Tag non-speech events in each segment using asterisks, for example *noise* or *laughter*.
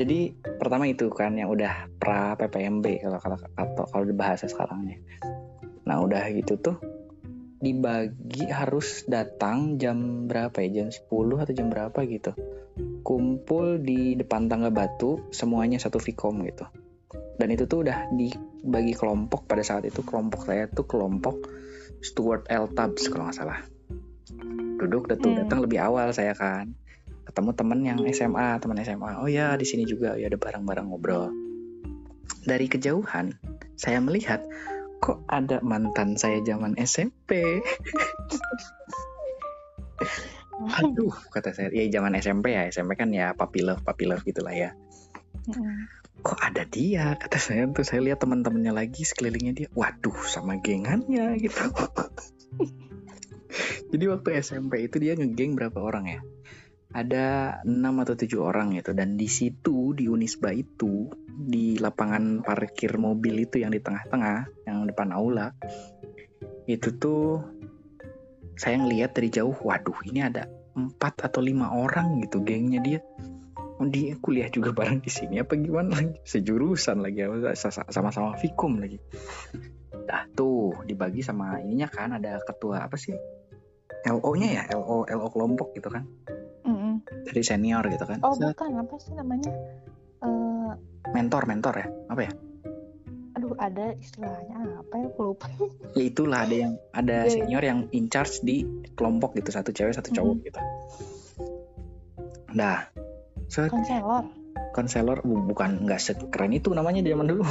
jadi pertama itu kan yang udah pra PPMB kalau kalau atau kalau bahasa sekarangnya nah udah gitu tuh dibagi harus datang jam berapa ya? Jam 10 atau jam berapa gitu. Kumpul di depan tangga batu semuanya satu Vkom gitu. Dan itu tuh udah dibagi kelompok. Pada saat itu kelompok saya tuh kelompok Stuart L. Tubbs kalau nggak salah. Duduk tuh hmm. datang lebih awal saya kan ketemu temen yang SMA teman SMA oh ya di sini juga. Ya ada barang-barang ngobrol. Dari kejauhan saya melihat kok ada mantan saya zaman SMP *laughs* aduh kata saya. Ya zaman SMP ya. SMP kan ya papi love papi love gitulah ya. Kok ada dia? Kata saya tuh. Saya lihat teman-temannya lagi sekelilingnya dia waduh sama gengannya gitu. *laughs* Jadi waktu SMP itu dia ngegeng berapa orang ya ada enam atau tujuh orang gitu. Dan di situ di Unisba itu di lapangan parkir mobil itu yang di tengah-tengah yang depan aula itu tuh saya ngelihat dari jauh waduh ini ada empat atau lima orang gitu gengnya dia. Oh, dia kuliah juga bareng di sini apa gimana? Sejurusan lagi sama-sama fikum lagi. Dah tuh dibagi sama ininya kan ada ketua apa sih? LO-nya ya? LO LO kelompok gitu kan dari senior gitu kan. Oh bukan. Apa sih namanya? Uh, mentor mentor ya? Apa ya? aduh ada istilahnya apa ya? Aku lupa. Ya itulah ada yang ada yeah. senior yang in charge di kelompok gitu. Satu cewek satu cowok mm -hmm. gitu. Nah so, konselor. Konselor bukan nggak sekeren itu namanya di zaman dulu.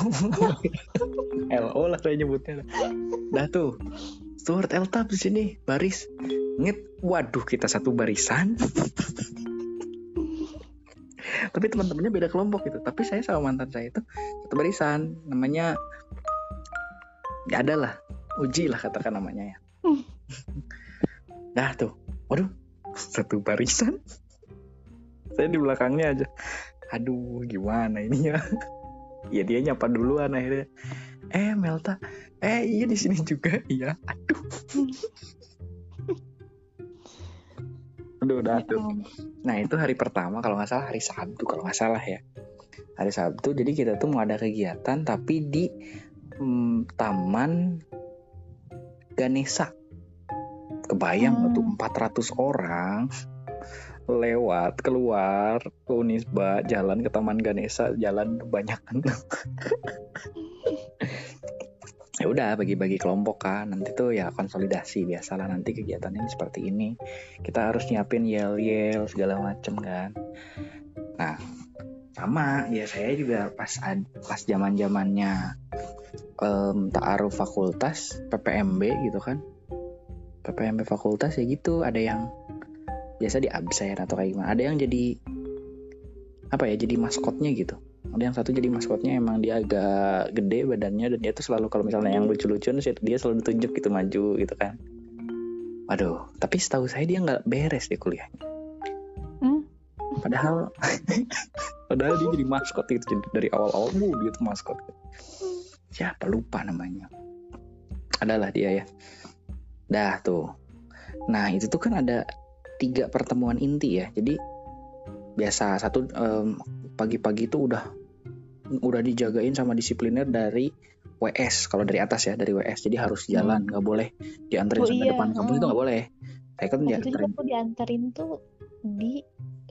*laughs* LO lah saya nyebutnya. Dah tuh. Stuart Eltap di sini baris ngit waduh kita satu barisan. Tapi teman-temannya beda kelompok gitu. Tapi saya sama mantan saya itu satu barisan. Namanya ya ada lah. Uji lah katakan namanya ya. Dah tuh. Waduh satu barisan. Saya di belakangnya aja. Aduh gimana ini ya? Ya dia nyapa duluan akhirnya. Eh Melta. Eh iya di sini juga. Iya. Aduh Aduh, udah tuh. Nah itu hari pertama kalau nggak salah hari Sabtu kalau nggak salah ya. Hari Sabtu jadi kita tuh mau ada kegiatan tapi di hmm, Taman Ganesa. Kebayang hmm. tuh 400 orang lewat keluar ke Unisba jalan ke Taman Ganesa jalan kebanyakan *laughs* ya udah bagi-bagi kelompok kan. Nanti tuh ya konsolidasi biasalah nanti kegiatannya seperti ini. Kita harus nyiapin yel yel segala macem kan. Nah sama. Ya saya juga pas pas zaman zamannya um, taaruf fakultas PPMB gitu kan. PPMB fakultas ya gitu. Ada yang biasa di absen atau kayak gimana. Ada yang jadi apa ya jadi maskotnya gitu ada yang satu jadi maskotnya emang dia agak gede badannya dan dia tuh selalu kalau misalnya yang lucu-lucuan dia selalu ditunjuk gitu maju gitu kan. Waduh tapi setahu saya dia nggak beres di kuliah hmm? padahal *laughs* padahal dia jadi maskot itu jadi dari awal-awal bu dia tuh maskot. Siapa lupa namanya. Adalah dia ya. Dah tuh. Nah itu tuh kan ada tiga pertemuan inti ya. Jadi biasa satu um, pagi-pagi itu udah udah dijagain sama disipliner dari WS kalau dari atas ya dari WS jadi harus jalan hmm. nggak hmm. boleh dianterin oh, sampai iya. depan kampus itu nggak hmm. boleh saya kan dianterin aku dianterin tuh di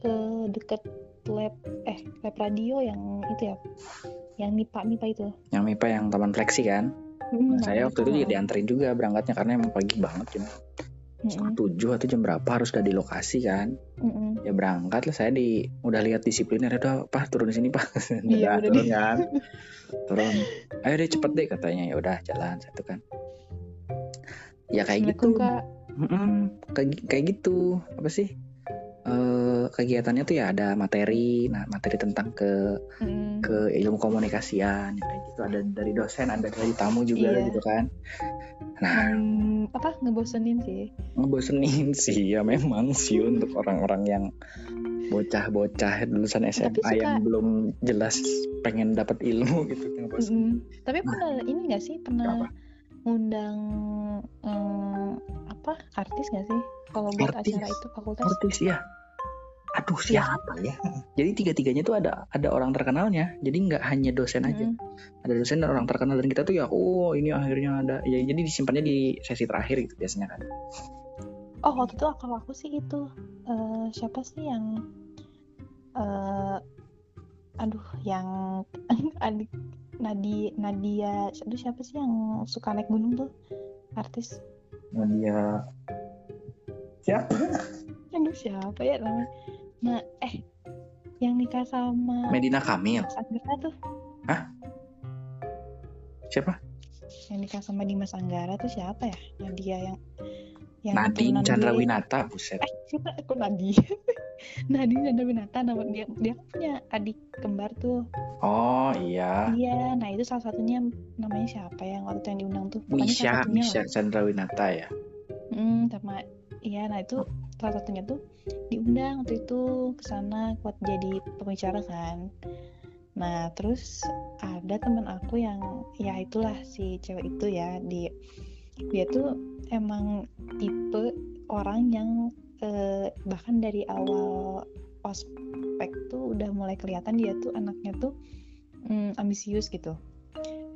uh, deket lab eh lab radio yang itu ya yang MIPA MIPA itu yang MIPA yang taman fleksi kan hmm, nah, saya waktu itu dianterin juga berangkatnya karena emang pagi banget jam setengah tujuh atau jam berapa harus udah di lokasi kan? Mm-hmm. ya berangkat lah saya di udah lihat disiplinnya udah pak turun di sini pak. *laughs* Iya, udah turun kan? *laughs* Turun. Ayo deh cepet deh katanya. Ya udah jalan satu kan. Ya kayak gitu. Kak. kayak kayak gitu. Apa sih kegiatannya tuh ya ada materi. Nah materi tentang ke hmm. ke ilmu komunikasian kayak gitu. Ada dari dosen ada dari tamu juga iya. gitu kan. Nah. Hmm, apa? Ngebosenin sih. Ngebosenin sih ya memang sih untuk orang-orang yang bocah-bocah lulusan SMA suka... yang belum jelas pengen dapat ilmu gitu mm, tapi pernah ini gak sih? Pernah apa? ngundang um, apa? Artis gak sih? Kalau buat artis, acara itu fakultas. Artis ya aduh siapa ya? Jadi tiga tiganya tuh ada ada orang terkenalnya. Jadi nggak hanya dosen aja. Mm. ada dosen dan orang terkenal dan kita tuh ya oh ini akhirnya ada. Ya jadi disimpannya di sesi terakhir gitu biasanya kan. Oh waktu itu kalau aku sih itu eh, siapa sih yang eh aduh yang *laughs* adik Nadia Nadia aduh siapa sih yang suka naik gunung tuh? Artis. Nah dia siapa? Aduh siapa ya namanya nah eh yang nikah sama Medina Kamil. Mas Anggara tuh. Siapa? Yang nikah sama Dimas Anggara tuh siapa ya? Nadia yang yang Nadine turunan Chandra bule. Winata buset. Eh siapa? Aku Nadine *laughs* Chandra Winata nama dia dia punya adik kembar tuh. Oh iya. Iya, nah itu salah satunya namanya siapa ya? Yang waktu itu yang diundang tuh? Salah Misha. Chandra Winata ya? Hmm, sama iya, nah itu salah satunya tuh diundang waktu itu ke sana buat jadi pembicara kan. Nah, terus ada teman aku yang ya itulah si cewek itu ya, di dia tuh emang tipe orang yang eh, bahkan dari awal ospek tuh udah mulai kelihatan dia tuh anaknya tuh mm, ambisius gitu.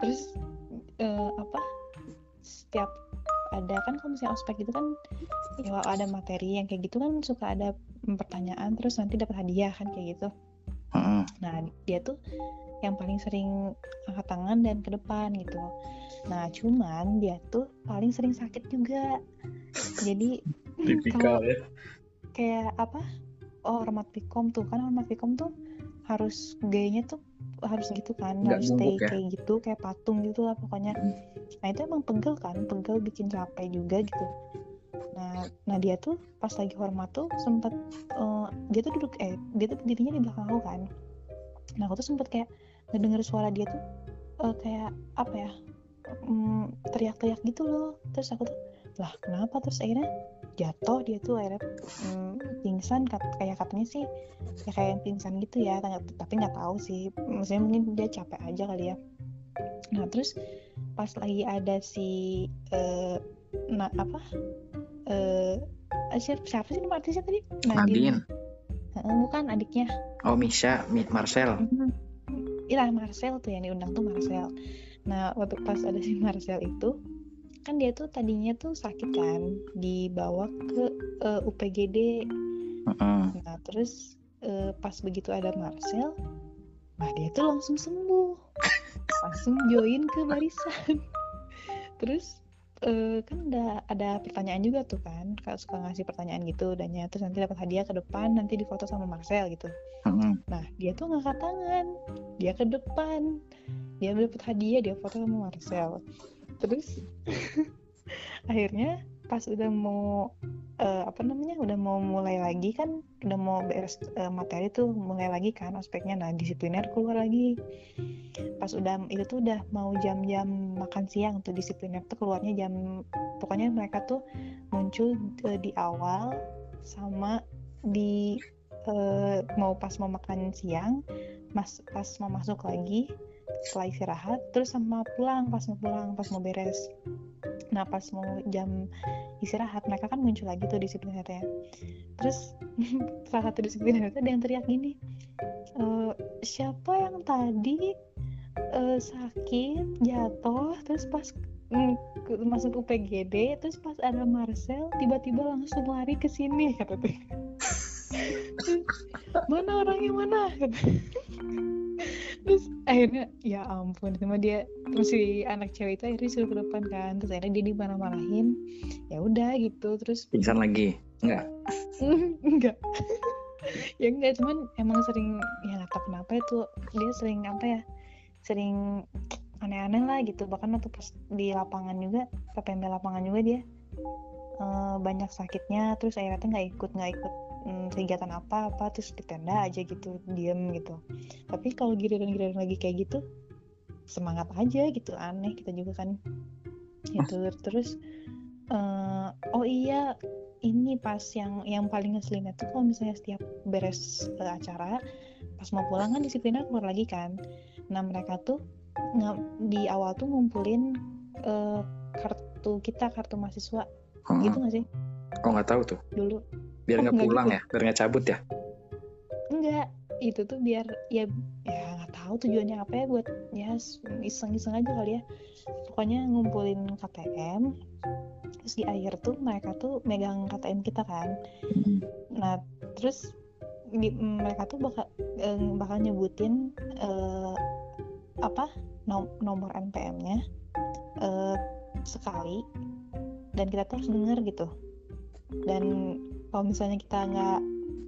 Terus eh, apa? Setiap ada kan kalau misalnya ospek itu kan ya ada materi yang kayak gitu kan suka ada pertanyaan terus nanti dapat hadiah kan kayak gitu. Nah, dia tuh yang paling sering angkat tangan dan ke depan gitu. Nah, cuman dia tuh paling sering sakit juga. Jadi *laughs* kalau ya kayak apa? Oh, hormat Vkom tuh kan hormat Vkom tuh harus gayanya tuh harus gitu kan, Nggak harus stay ya? kayak gitu, kayak patung gitu lah pokoknya. Hmm. Nah, itu emang pegel kan, pegel bikin capek juga gitu. Nah, nah dia tuh pas lagi hormat tuh sempet eh, dia tuh duduk eh dia tuh berdirinya di belakang aku kan. Nah, aku tuh sempet kayak ngedenger suara dia tuh eh, kayak apa ya? mm, teriak-teriak gitu loh. Terus aku tuh lah kenapa? Terus akhirnya jatuh dia tuh akhirnya mm, pingsan kat- kayak katanya sih ya kayak pingsan gitu ya tapi- tapi nggak tahu sih. Maksudnya mungkin dia capek aja kali ya. Nah terus pas lagi ada si eh nah apa eh siapa, siapa sih nama artisnya tadi? Nadine. Bukan adiknya. Oh Misha Mi- Marcel. Mhm. Iya Marcel tuh yang diundang tuh Marcel. Nah waktu pas ada si Marcel itu kan dia tuh tadinya tuh sakit kan dibawa ke eh, UPGD. Heeh. Nah terus eh, pas begitu ada Marcel, nah dia tuh langsung sembuh, langsung join ke barisan. *laughs* Terus eh, kan ada ada pertanyaan juga tuh kan, kalau suka ngasih pertanyaan gitu, dannya terus nanti dapat hadiah ke depan, nanti difoto sama Marcel gitu. Heeh. Nah, dia tuh ngangkat tangan. Dia ke depan. Dia dapat hadiah, dia foto sama Marcel. Terus *laughs* akhirnya pas udah mau eh, apa namanya? Udah mau mulai lagi kan, udah mau beres eh, materi tuh mulai lagi kan aspeknya. Nah, disipliner keluar lagi. Pas udah itu tuh udah mau jam-jam makan siang tuh disipliner tuh keluarnya jam pokoknya mereka tuh muncul eh, di awal sama di eh, mau pas mau makan siang, mas pas mau masuk lagi setelah istirahat, terus sama pulang pas mau pulang pas mau beres. Nah pas mau jam istirahat mereka kan muncul lagi tuh disiplinernya. Terus *laughs* salah satu disipliner itu ada yang teriak gini, "Eh, siapa yang tadi eh, sakit jatuh terus pas mm, masuk UPGD terus pas ada Marcel tiba-tiba langsung lari ke sini kata *laughs* mana orangnya mana. Terus akhirnya ya ampun sama dia terus si anak cewek itu akhirnya suruh ke depan kan. Terus akhirnya dia dimarah-marahin. Ya udah gitu terus pingsan lagi? Enggak? *laughs* Enggak. Ya enggak cuman emang sering ya nggak tahu kenapa itu dia sering apa ya sering aneh-aneh lah gitu. Bahkan waktu pas di lapangan juga PPMB lapangan juga dia eh, banyak sakitnya terus akhirnya nggak ikut nggak ikut mm, kegiatan apa apa terus di tenda aja gitu diem gitu. Tapi kalau giliran-giliran lagi kayak gitu semangat aja gitu aneh kita juga kan. Gitu terus eh, oh iya ini pas yang yang paling ngeselinnya tuh kalau misalnya setiap beres eh, acara pas mau pulang kan disipliner keluar lagi kan. Nah mereka tuh di awal tuh ngumpulin eh, kartu kita kartu mahasiswa. Heeh. gitu gak sih? Oh nggak tahu tuh? Dulu biar Oh, nggak pulang gitu. ya biar nggak cabut ya? Itu tuh biar ya ya nggak tahu tujuannya apa ya buat ya iseng-iseng aja kali ya. Pokoknya ngumpulin KTM terus di akhir tuh mereka tuh megang KTM kita kan. Nah terus di, mereka tuh bakal eh, bakal nyebutin eh, apa nom nomor NPM-nya eh, sekali dan kita tuh harus denger gitu. Dan kalau misalnya kita nggak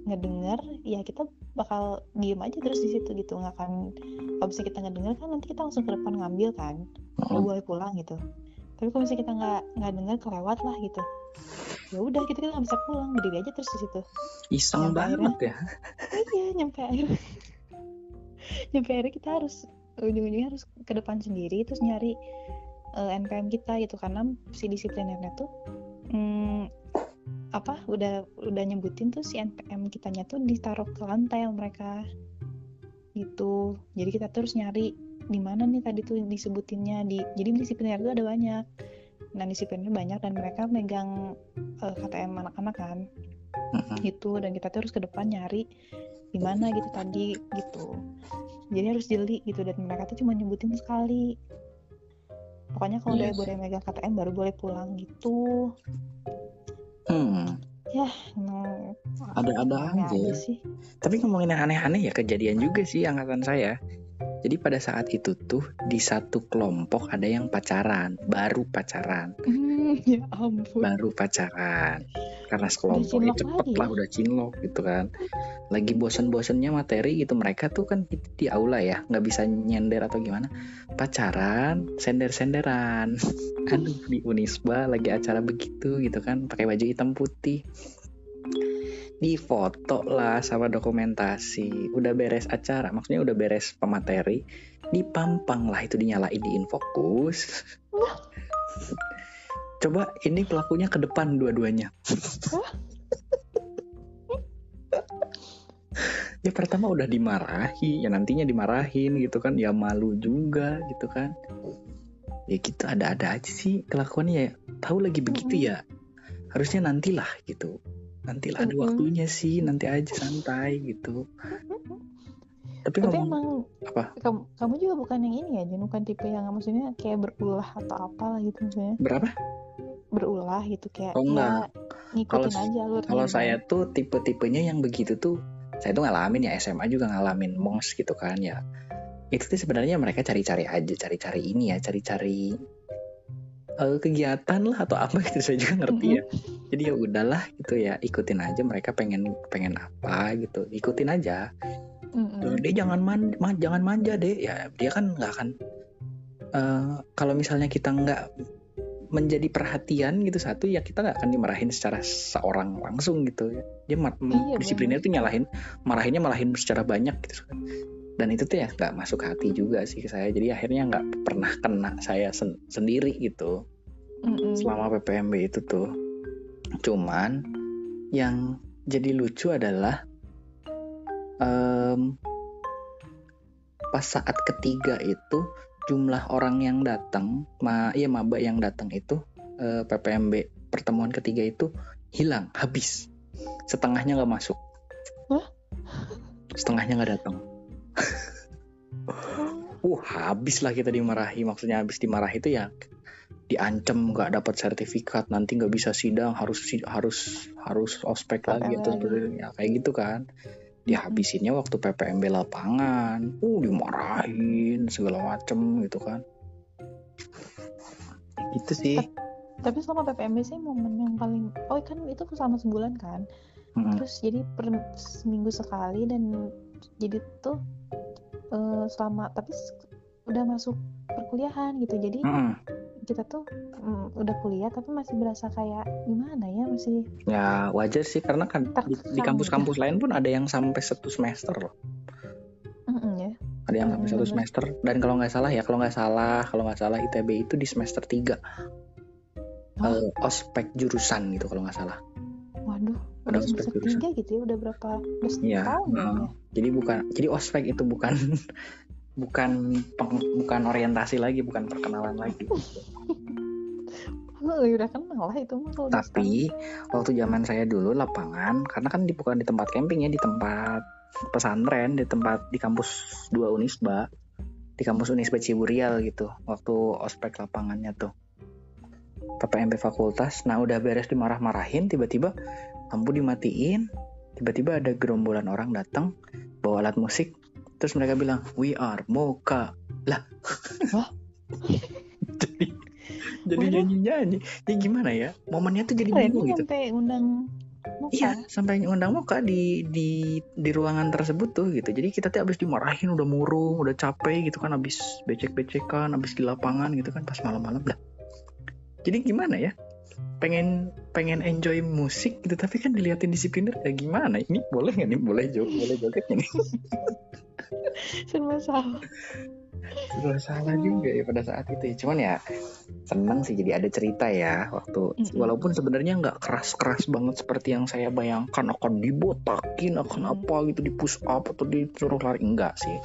ngedenger ya kita bakal diem aja terus di situ gitu. Nggak akan kalau misalnya kita ngedenger kan nanti kita langsung ke depan ngambil kan nggak boleh pulang gitu. Tapi kalau misalnya kita nggak nggak denger kelewat lah gitu. Ya udah kita kita nggak bisa pulang berdiri aja terus di situ. Iseng Nyampe banget akhirnya- ya. Iya nyampe akhir *laughs* nyampe akhirnya kita harus ujung-ujungnya harus ke depan sendiri terus nyari eh, NPM kita gitu. Karena si disiplinernya tuh hmm, apa udah udah nyebutin tuh si NPM kitanya tuh ditaruh ke lantai mereka. Gitu. Jadi kita terus nyari di mana nih tadi tuh disebutinnya di jadi disipliner itu ada banyak. Dan disiplinnya banyak dan mereka megang eh, KTM anak-anak kan. Mm-mm. gitu. Dan kita terus ke depan nyari di mana gitu tadi gitu. Jadi harus jeli gitu. Dan mereka tuh cuma nyebutin sekali. Pokoknya kalau udah Yes. boleh megang KTM baru boleh pulang gitu Hmm, emang ada-ada aneh aja. sih Tapi ngomongin yang aneh-aneh ya kejadian juga sih angkatan saya. Jadi pada saat itu tuh di satu kelompok ada yang pacaran, baru pacaran, Hmm, *laughs* ya ampun baru pacaran. Karena sekelompok ya cinlok cepet lagi lah ya? udah cinlok gitu kan. Lagi bosen-bosennya materi gitu mereka tuh kan di, di aula ya nggak bisa nyender atau gimana. Pacaran, sender-senderan. *laughs* Aduh di Unisba lagi acara begitu gitu kan pakai baju hitam putih. di foto lah sama dokumentasi udah beres acara maksudnya udah beres pemateri dipampang lah itu dinyalain di infokus *laughs* coba ini pelakunya ke depan dua-duanya. Ya pertama udah dimarahi ya nantinya dimarahin gitu kan. Ya malu juga gitu kan. Ya gitu ada-ada aja sih kelakuannya ya. Tahu lagi begitu ya harusnya nantilah gitu. Nantilah ada waktunya sih nanti aja santai gitu tapi tapi ngomong emang apa? kamu, kamu juga bukan yang ini ya Jen bukan tipe yang maksudnya kayak berulah atau apalah gitu misalnya berapa? Berulah gitu kayak Oh, enggak. ya ngikutin Kalau- aja alurnya. kalau saya tuh tipe-tipenya yang begitu tuh saya tuh ngalamin ya SMA juga ngalamin mos gitu kan ya. Itu tuh sebenarnya mereka cari-cari aja cari-cari ini ya cari-cari eh, kegiatan lah atau apa *laughs* gitu saya juga ngerti ya. Jadi ya udahlah gitu ya ikutin aja mereka pengen pengen apa gitu. Ikutin aja Tuh, dia jangan man, ma- jangan manja deh ya dia kan nggak akan eh, kalau misalnya kita nggak menjadi perhatian gitu satu ya kita nggak akan dimarahin secara seorang langsung gitu ya. Dia mar- Iya, disiplinnya tuh nyalahin marahinnya malahin secara banyak gitu. Dan itu tuh ya nggak masuk hati juga sih ke saya. Jadi akhirnya nggak pernah kena saya sen- sendiri gitu. Mm-mm. selama PPMB itu tuh. Cuman yang jadi lucu adalah em, pas saat ketiga itu jumlah orang yang datang ma iya maba yang datang itu eh, PPMB pertemuan ketiga itu hilang habis. Setengahnya nggak masuk. Setengahnya nggak datang. Uh habis lah kita dimarahi. Maksudnya habis dimarahi itu ya diancam nggak dapat sertifikat nanti nggak bisa sidang harus harus harus ospek lagi atau ya kayak gitu kan dihabisinnya waktu PPMB lapangan. Uh dimarahin segala macem gitu kan. Itu sih. Tapi selama PPMB sih momen yang paling oh kan itu selama sebulan kan. Mm-mm. terus jadi per seminggu sekali dan jadi tuh eh, selama tapi udah masuk perkuliahan gitu. Jadi Mm-mm. Kita tuh mm, udah kuliah tapi masih berasa kayak gimana ya masih ya wajar sih karena kan di, di kampus-kampus lain pun ada yang sampai satu semester loh. Mm-mm, ya. Ada yang sampai Mm, satu semester. Dan kalau nggak salah ya kalau nggak salah kalau nggak salah ITB itu di semester 3 Hah? Eh, ospek jurusan gitu kalau nggak salah. Waduh Udah ospek semester jurusan. tiga gitu ya? Udah berapa udah Iya, tahun heeh. ya jadi bukan jadi ospek itu bukan bukan peng- bukan orientasi lagi bukan perkenalan lagi. Udah kenal lah itu mah tapi waktu zaman saya dulu lapangan karena kan di bukan di tempat camping ya di tempat pesantren di tempat di kampus dua Unisba di kampus Unisba Ciburial gitu waktu ospek lapangannya tuh. PPMP fakultas nah udah beres dimarah-marahin tiba-tiba lampu dimatiin tiba-tiba ada gerombolan orang datang bawa alat musik terus mereka bilang we are Moka lah *laughs* jadi jadi nyanyi nyanyi ya gimana ya momennya tuh jadi bingung gitu sampai undang Moka. Iya, sampai ngundang Moka di di di ruangan tersebut tuh gitu. Jadi kita tuh abis dimarahin, udah murung, udah capek gitu kan, abis becek-becekan, abis di lapangan gitu kan pas malam-malam lah. Jadi gimana ya? Pengen pengen enjoy musik gitu, tapi kan diliatin disipliner ya gimana? Ini boleh nggak nih? Boleh joget, boleh joget nih? *laughs* serba salah Udah salah juga ya pada saat itu ya. Cuman ya seneng sih jadi ada cerita ya waktu walaupun sebenarnya nggak keras-keras banget seperti yang saya bayangkan akan dibotakin akan apa gitu di push up atau disuruh lari enggak sih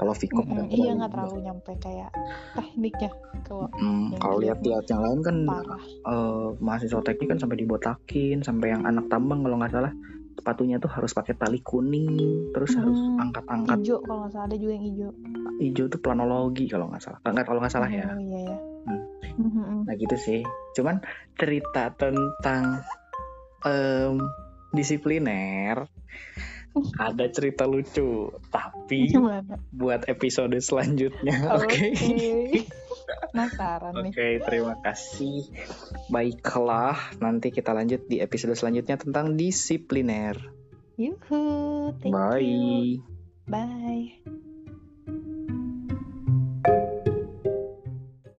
kalau Viko Mm-mm, iya nggak terlalu nyampe kayak tekniknya kalau Hmm, yang kalau lihat-lihat yang lain kan parah. eh, mahasiswa teknik kan sampai dibotakin sampai yang anak tambang kalau nggak salah. Sepatunya tuh harus pakai tali kuning terus harus Hmm, angkat-angkat. hijau kalau nggak salah ada juga yang hijau. Hijau tuh planologi kalau nggak salah. Nggak kalau nggak salah ya. Oh iya ya Hmm. Nah gitu sih. Cuman cerita tentang em, disipliner ada cerita lucu. Tapi gimana buat episode selanjutnya. oke *laughs* penasaran nih Oke, terima kasih. Baiklah, nanti kita lanjut di episode selanjutnya tentang disipliner. yuhu thank you Bye. bye